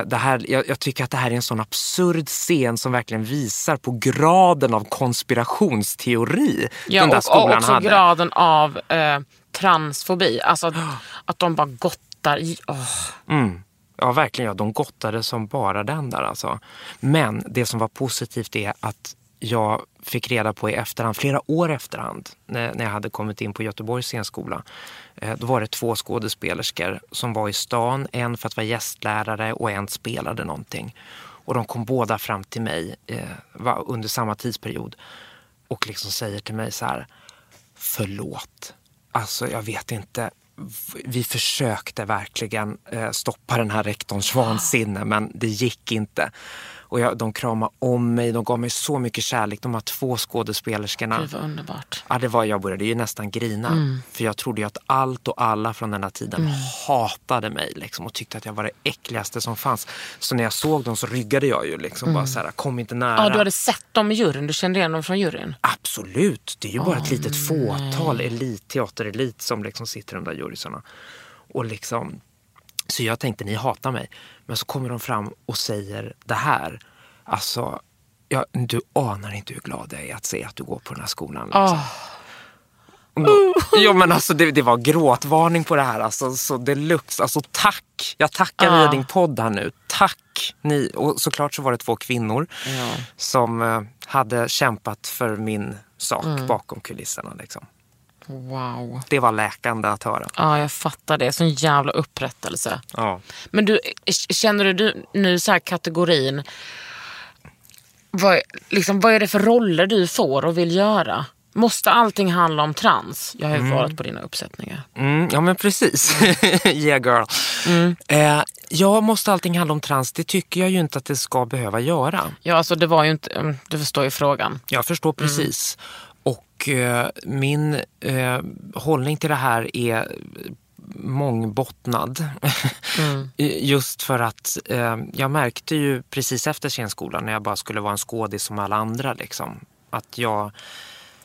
det här, jag, jag tycker att det här är en sån absurd scen som verkligen visar på graden av konspirationsteori Ja, den där och, skolan och också hade. graden av eh, transfobi. Alltså att, <gasps> att de bara gottar i... åh. Mm. Ja, verkligen. Ja. De gottade som bara den där. Alltså. Men det som var positivt är att jag fick reda på i efterhand, flera år efterhand, när, när jag hade kommit in på Göteborgs scenskola. Eh, då var det två skådespelerskor som var i stan, en för att vara gästlärare och en spelade någonting. Och de kom båda fram till mig eh, under samma tidsperiod och liksom säger till mig så här, förlåt. Alltså jag vet inte vi försökte verkligen eh, stoppa den här rektorns vansinne men det gick inte. Och jag, de kramade om mig, de gav mig så mycket kärlek. De här två skådespelerskorna. Gud vad underbart. Ja, det var, jag började ju nästan grina. För jag trodde ju att allt och alla från den här tiden hatade mig liksom, och tyckte att jag var det äckligaste som fanns. Så när jag såg dem så ryggade jag ju. Liksom, bara så här, kom inte nära. Ja, du hade sett dem i juryn, du kände igen dem från juryn? Absolut, det är ju bara ett litet fåtal elit, teaterelit som liksom sitter i de där jurysarna. Och liksom, så jag tänkte, ni hatar mig. Men så kommer de fram och säger det här. Alltså, ja, du anar inte hur glad jag är att se att du går på den här skolan. Liksom. Ja men alltså det, det var gråtvarning på det här. Alltså, så deluxe. Alltså tack. Jag tackar via din podd här nu. Tack. Ni. Och såklart så var det två kvinnor som eh, hade kämpat för min sak bakom kulisserna. Liksom. Wow. Det var läkande att höra. Ja, jag fattar det. Sån jävla upprättelse. Ja. Men du, känner du, nu så här kategorin, vad, liksom, vad är det för roller du får och vill göra? Måste allting handla om trans? Jag har ju varit på dina uppsättningar. Mm, ja men precis. <laughs> yeah girl. Eh, ja, måste allting handla om trans? Det tycker jag ju inte att det ska behöva göra. Ja, alltså det var ju inte, mm, du förstår ju frågan. Jag förstår precis. Och eh, min eh, hållning till det här är mångbottnad. <laughs> Just för att eh, jag märkte ju precis efter scenskolan när jag bara skulle vara en skådis som alla andra. Liksom, att jag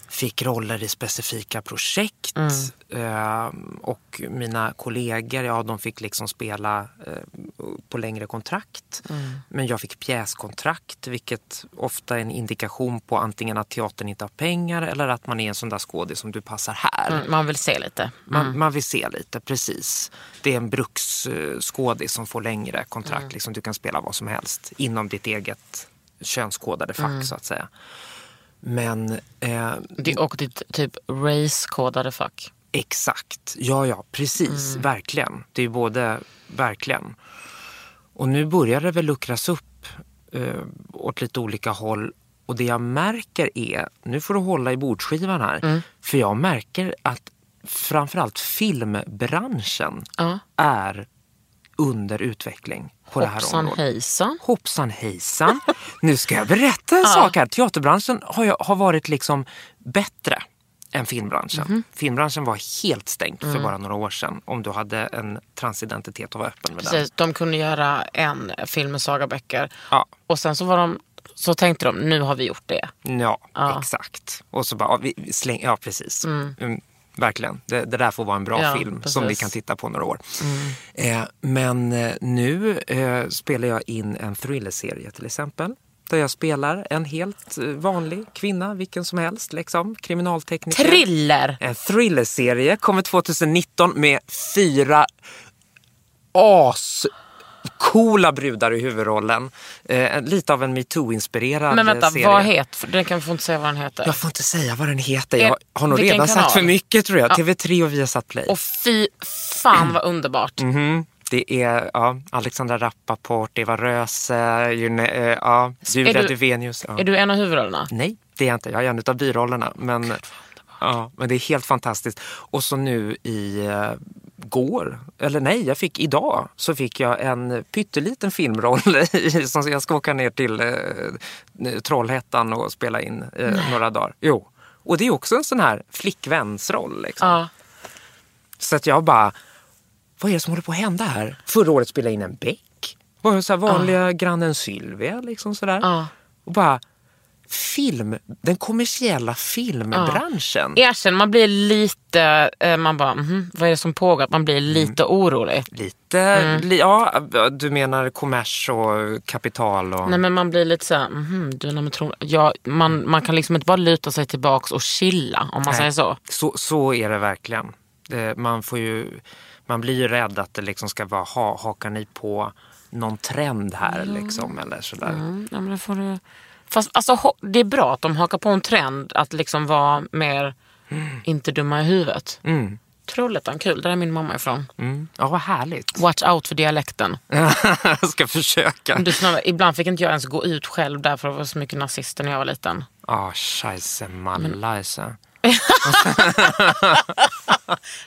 fick roller i specifika projekt. Eh, och mina kollegor, ja de fick liksom spela eh, på längre kontrakt. Men jag fick pjäskontrakt vilket ofta är en indikation på antingen att teatern inte har pengar eller att man är en sån där skådis som du passar här. Mm, Man vill se lite. Man, man vill se lite, precis. Det är en bruksskådis som får längre kontrakt. Liksom, du kan spela vad som helst inom ditt eget könskodade fack så att säga. Men eh, Det- Och ditt typ race-kodade fack. Exakt, ja ja precis, verkligen. Det är både, verkligen. Och nu börjar det väl luckras upp eh, åt lite olika håll. Och det jag märker är, nu får du hålla i bordskivan här, för jag märker att framförallt filmbranschen Ja. är under utveckling på det här Hoppsan området. hejsan. Hoppsan hejsan. Nu ska jag berätta en <laughs> sak här. Teaterbranschen har, ju, har varit liksom bättre än filmbranschen. Mhm. Filmbranschen var helt stängd Mm. för bara några år sedan om du hade en transidentitet och var öppen med den. Precis, de kunde göra en film med Saga Bäcker. Ja. Och sen så, var de, så tänkte de, nu har vi gjort det. Ja, Ja. exakt. Och så bara, ja, vi, vi släng, ja precis. Mm, verkligen. Det, det där får vara en bra Ja, film precis. som vi kan titta på några år. Eh, men eh, nu eh, spelar jag in en thrillerserie till exempel. Där jag spelar en helt eh, vanlig kvinna, vilken som helst, liksom, kriminaltekniker. Thriller! En thrillerserie kommer 2019 med fyra as coola brudar i huvudrollen. Eh, lite av en metoo-inspirerad Men vänta, serie. vad heter, den kan vi få inte säga vad den heter. Jag får inte säga vad den heter. Jag har nog vilken redan kanal? sagt för mycket tror jag. TV3 och Viasat Play. Och fy fan vad underbart. Mhm. Det är ja, Alexandra Rappaport, Eva Röse, June, eh, ja, Julia du- Duvenius. Ja. Är du en av huvudrollerna? Nej, det är jag inte. Jag är en av birollerna. Men, ja, men det är helt fantastiskt. Och så nu i eh, går, eller nej, jag fick idag, så fick jag en pytteliten filmroll <laughs> i- som jag ska åka ner till eh, Trollhättan och spela in eh, några dagar. Jo. Och det är också en sån här flickvänsroll. Liksom. Ja. Så att jag bara, vad är det som håller på att hända här? Förra året spelade jag in en Beck. Var jag så här vanliga grannen Sylvia liksom sådär. Ja. Och bara, film, den kommersiella filmbranschen. Erkänn, man blir lite, eh, man bara, mhm, vad är det som pågår? Man blir lite orolig. Lite, Mm. li, ja du menar kommers och kapital och... Nej men man blir lite såhär, du, nej, men tror, ja, man, man kan liksom inte bara luta sig tillbaks och chilla om man säger så. Så, så är det verkligen. Man, får ju, man blir ju rädd att det liksom ska vara, ha, hakar ni på någon trend här liksom eller sådär. Mm, ja, men det får du... Fast alltså, det är bra att de hakar på en trend att liksom vara mer inte dumma i huvudet. Mm. Trollhättan, kul. Där är min mamma ifrån. Mm. Ja, vad härligt. Watch out för dialekten. jag <laughs> ska försöka. Du, ibland fick inte jag ens gå ut själv där för det var så mycket nazister när jag var liten. Ah, scheisse malaise.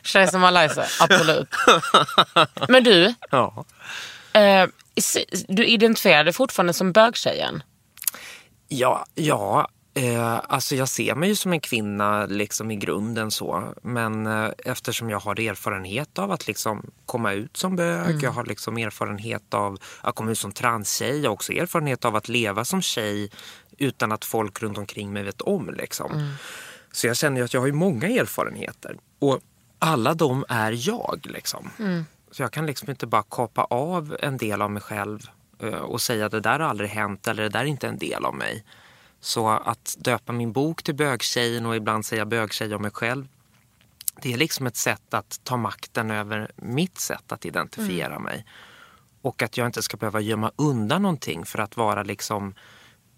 Tjej som Malaysia, absolut. Men du, Ja. eh, du identifierar dig fortfarande som bögtjejen? Ja, ja eh, alltså jag ser mig ju som en kvinna liksom i grunden så. Men eh, eftersom jag har erfarenhet av att liksom komma ut som bög, jag har liksom erfarenhet av att komma ut som transtjej, jag har också erfarenhet av att leva som tjej utan att folk runt omkring mig vet om. Liksom. Så jag känner ju att jag har ju många erfarenheter. Och alla de är jag. Liksom. Så jag kan liksom inte bara kapa av en del av mig själv och säga att det där har aldrig hänt eller det där är inte en del av mig. Så att döpa min bok till bögtjejen och ibland säga bögtjej om mig själv. Det är liksom ett sätt att ta makten över mitt sätt att identifiera mig. Och att jag inte ska behöva gömma undan någonting för att vara liksom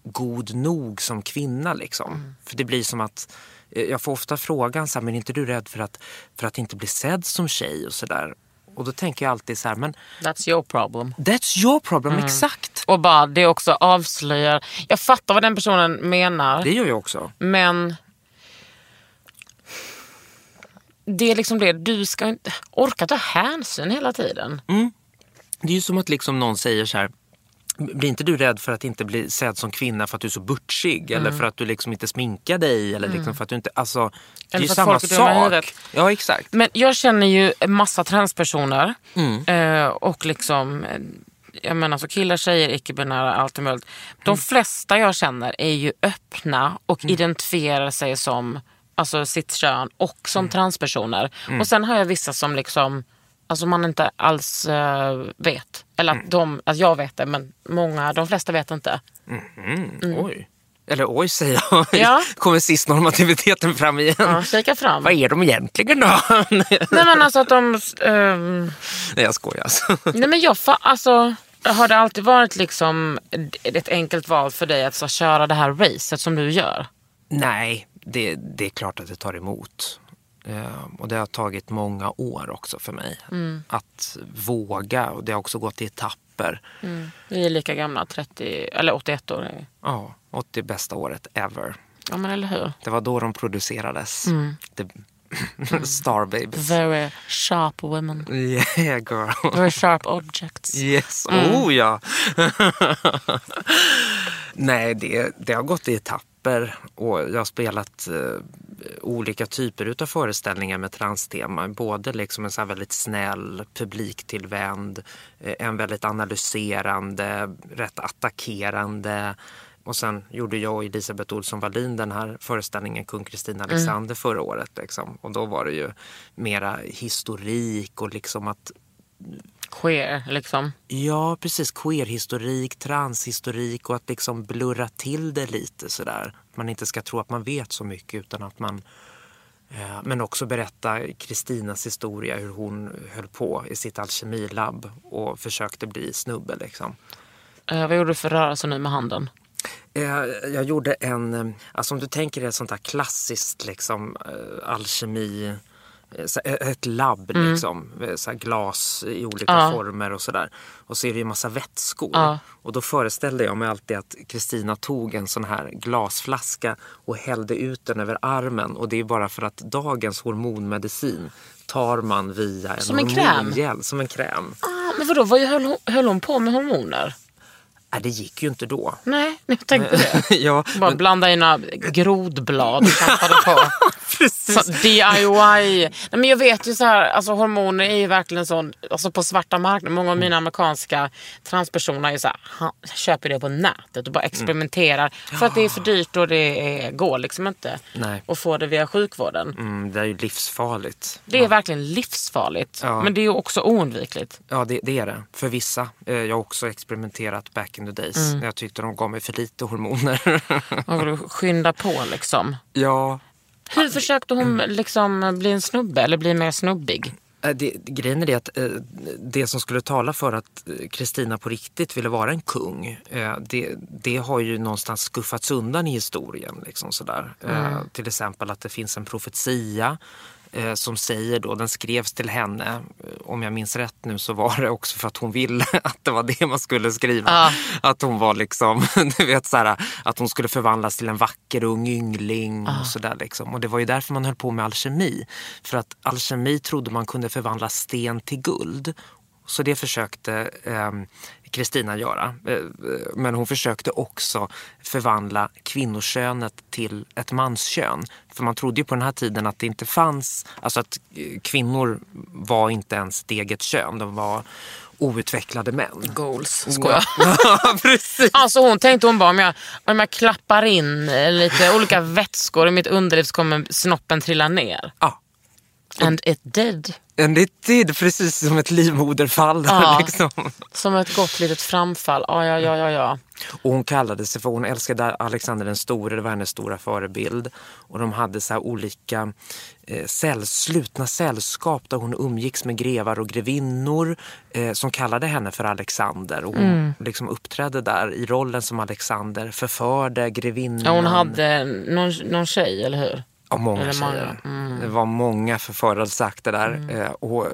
god nog som kvinna. Liksom. För det blir som att eh, jag får ofta frågan så här, men är inte du rädd för att, för att inte bli sedd som tjej och sådär. Och då tänker jag alltid så här, men That's your problem. that's your problem, exakt. Och bara det också avslöjar. Jag fattar vad den personen menar. Det gör jag också. Men det är liksom det, du ska inte orka ta hänsyn hela tiden. Det är ju som att liksom någon säger så här, blir inte du rädd för att inte bli sedd som kvinna för att du är så butchig eller för att du liksom inte sminkar dig eller liksom för att du inte, alltså det är Eller ju samma sak. Ja exakt. Men jag känner ju en massa transpersoner. Eh, och liksom, eh, jag menar så killar, tjejer, icke-binära, allt möjligt. De flesta jag känner är ju öppna och identifierar sig som alltså sitt kön och som transpersoner. Och sen har jag vissa som liksom Alltså man inte alls eh, vet. Eller att, de, att jag vet det men många, de flesta vet inte. Oj. Eller oj säger jag. <laughs> Ja. Kommer cisnormativiteten fram igen. Ja, kika fram. Vad är de egentligen då? <laughs> Nej men alltså att de... ehm, Nej jag skojar. Alltså. <laughs> Nej men jag fa- alltså, har det alltid varit liksom ett enkelt val för dig att så, köra det här racet som du gör? Nej, det, det är klart att det tar emot. Eh, och det har tagit många år också för mig. Att våga och det har också gått i etapper. Vi är lika gamla, 30, eller 81 år. Ja, 80 bästa året ever. Ja men eller hur? Det var då de producerades. The <laughs> Star Babies. Very sharp women. Yeah girl. Very sharp objects. Yes, oh ja. <laughs> Nej, det, det har gått i etapper och jag har spelat eh, olika typer utav föreställningar med transtema. Både liksom en så väldigt snäll, publiktillvänd, eh, en väldigt analyserande, rätt attackerande. Och sen gjorde jag och Elisabeth Olsson Wallin den här föreställningen Kung Kristina Alexander förra året. Liksom. Och då var det ju mera historik och liksom att Queer liksom. Ja, precis. Queerhistorik, transhistorik och att liksom blurra till det lite sådär. Man inte ska tro att man vet så mycket utan att man... Eh, men också berätta Kristinas historia, hur hon höll på i sitt alkemilabb och försökte bli snubbe liksom. Eh, vad gjorde du för rörelse nu med handen? Eh, Jag gjorde en, eh, alltså om du tänker dig ett sånt här klassiskt liksom alkemi, ett labb liksom, eh, så glas i olika Ja. former och sådär. Och så är det ju massa vätskor. Ja. Och då föreställde jag mig alltid att Kristina tog en sån här glasflaska och hällde ut den över armen. Och det är bara för att dagens hormonmedicin tar man via en Som en hormongel, Som en kräm. Ah, men vadå, vad höll hon, höll hon på med hormoner? Nej, det gick ju inte då. Nej, jag tänkte det. <laughs> ja, Bara blanda in några grodblad och på. <laughs> precis. Så DIY. Nej, men jag vet ju så här, alltså hormoner är ju verkligen sån, alltså på svarta marknaden. Många av mina amerikanska transpersoner är ju så här, ha, köper det på nätet och bara experimenterar. För att det är för dyrt och det är, går liksom inte Nej. att få det via sjukvården. Mm, det är ju livsfarligt. Det är verkligen livsfarligt. Ja. Men det är ju också oundvikligt. Ja, det, det är det. För vissa. Eh, Jag har också experimenterat back in the days. Mm. När jag tyckte de gav mig för lite hormoner. <laughs> Man vill skynda på liksom. ja, Hur försökte hon liksom bli en snubbe eller bli mer snubbig? eh, det, grejen är det att eh, det som skulle tala för att eh, Kristina på riktigt ville vara en kung. Det, det har ju någonstans skuffats undan i historien. Liksom sådär. Eh, Till exempel att det finns en profetia som säger då, den skrevs till henne, eh, om jag minns rätt nu så var det också för att hon ville <laughs> att det var det man skulle skriva. Ja. Att hon var liksom, <laughs> du vet så här, att hon skulle förvandlas till en vacker ung yngling och sådär liksom. Och det var ju därför man höll på med alkemi. För att alkemi trodde man kunde förvandla sten till guld. Så det försökte ehm, Kristina göra. Eh, Men hon försökte också förvandla kvinnokönet till ett manskön. För man trodde ju på den här tiden att det inte fanns, alltså att eh, kvinnor var inte ens ett eget kön. De var outvecklade män. Goals. Skojar. <laughs> Ja, precis. Alltså hon tänkte hon bara om jag, om jag klappar in eh, lite olika vätskor i mitt underliv så kommer snoppen trilla ner. Ja. And it did. En det precis som ett livmoderfall. Ja. Liksom. Som ett gott litet framfall. Ja, ja, ja, ja, ja. Och hon kallade sig för, hon älskade Alexander den store, det var hennes stora förebild. Och de hade så olika eh, säll, slutna sällskap där hon umgicks med grevar och grevinnor eh, som kallade henne för Alexander. Och hon liksom uppträdde där i rollen som Alexander, förförde grevinnan. ja hon hade någon, någon tjej, eller hur? Ja, många Eller tjejer. Det var många förförelseakter där. Eh, och,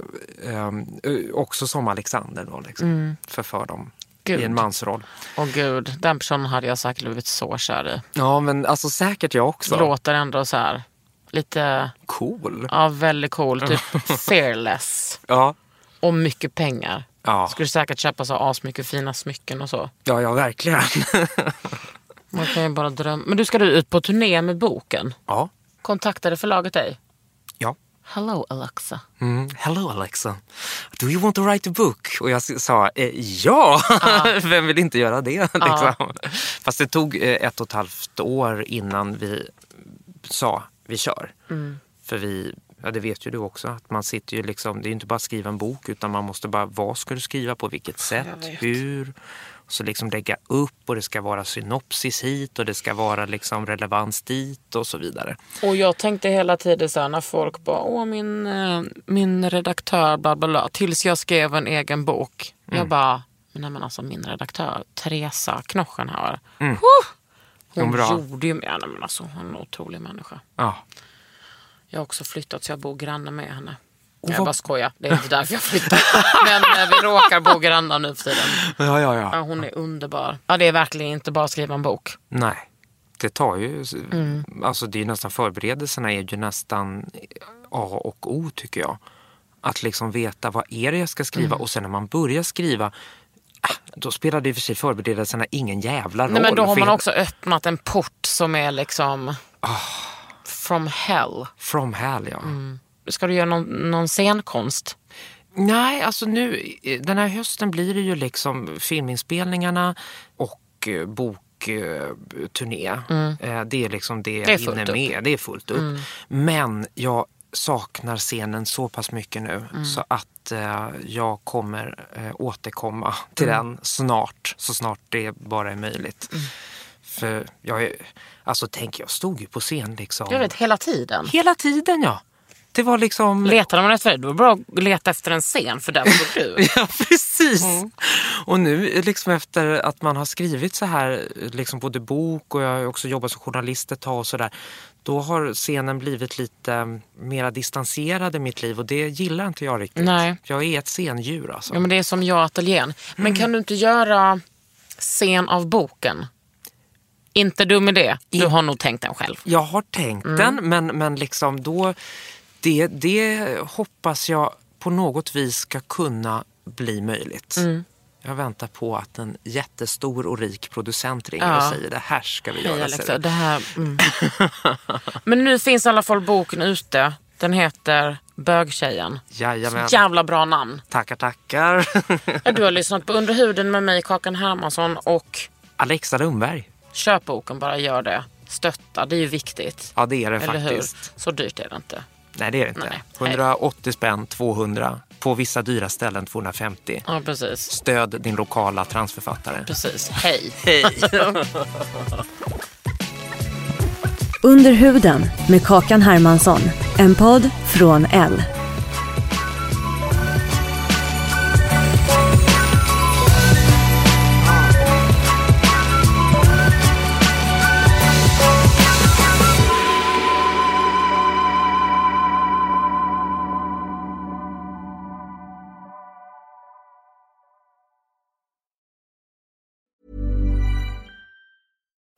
ehm, eh, också som Alexander då, liksom, förför dem Gud. i en mansroll. Åh gud, den personen hade jag säkert blivit så kär i. Ja, men alltså säkert jag också. Låter ändå så här lite, Cool. ja väldigt cool, typ <laughs> fearless. Ja. Och mycket pengar. Ja. Skulle säkert köpa så asmycket fina smycken och så. ja, ja, verkligen. Man kan ju bara drömma. Men du, ska du ut på turné med boken? ja. Kontaktade förlaget dig? ja. Hello Alexa. Mm. Hello Alexa, do you want to write a book? Och jag sa eh, ja, <laughs> vem vill inte göra det? Liksom. Fast det tog eh, ett och ett halvt år innan vi sa vi kör. För vi, ja det vet ju du också, att man sitter ju liksom, det är inte bara att skriva en bok utan man måste bara, vad ska du skriva, på vilket sätt, hur? Så liksom lägga upp och det ska vara synopsis hit och det ska vara liksom relevans dit och så vidare. Och jag tänkte hela tiden så här när folk bara, åh min, eh, min redaktör bla bla bla. Tills jag skrev en egen bok. Jag bara, men nej men alltså min redaktör, Teresa Knochenhauer. Huh! Hon Hon bra. gjorde ju, ja, nej, men alltså, hon är en otrolig människa. Ja. Jag har också flyttat så jag bor granne med henne. Och jag vad- bara skojar, det är inte därför jag flyttat. Men eh, vi råkar bo grannar nu för tiden. Ja, ja, Ja, ja. hon är underbar. Ja, det är verkligen inte bara att skriva en bok. Nej, det tar ju... Mm. Alltså det är nästan förberedelserna är ju nästan A och O tycker jag. Att liksom veta vad är det jag ska skriva Mm. och sen när man börjar skriva ah, då spelar det i och för sig förberedelserna ingen jävla roll. Nej, men då har man också öppnat en port som är liksom Ah. from hell. From hell ja. Mm. Ska du göra någon, någon scenkonst? Nej, alltså nu eh, den här hösten blir det ju liksom filminspelningarna och eh, bokturné. Eh, Det är liksom det jag Mm. Det är fullt hinner med. Det är fullt upp. Men jag saknar scenen så pass mycket nu Mm. så att eh, jag kommer eh, återkomma till Mm. den snart. Så snart det bara är möjligt. Mm. För jag är, alltså tänk jag stod ju på scen liksom. Jag vet, hela tiden. Hela tiden ja. Det var liksom... Letade man efter det, då var det bra att leta efter en scen för där var du. <laughs> Ja, precis. Och nu liksom efter att man har skrivit så här, liksom både bok och jag har också jobbat som journalist ett tag och sådär. Då har scenen blivit lite mera distanserad i mitt liv och det gillar inte jag riktigt. Nej. Jag är ett scendjur alltså. Ja, men det är som jag ateljén. Men kan du inte göra scen av boken? Inte dum idé. Du har nog tänkt den själv. Jag har tänkt den men, men liksom då, det, det hoppas jag på något vis ska kunna bli möjligt. Jag väntar på att en jättestor och rik producent ringer Ja. och säger det här ska vi Hej göra. Alexa, det här... Mm. <laughs> Men nu finns i alla fall boken ute. Den heter Bögtjejen. Jajamän. Jävla bra namn. Tackar, tackar. Ja, Du har lyssnat på Under huden med mig, Kakan Hermansson. Och Alexa Lundberg. köp boken, bara gör det. Stötta, det är ju viktigt. Ja, det är det Eller hur? faktiskt. Så dyrt är det inte. Nej, det är det inte. Nej. 180 spänn, 200. På vissa dyra ställen 250. Ja, precis. Stöd din lokala transförfattare. Precis. Hej. Hej! Under huden med Kakan Hermansson. En podd från L.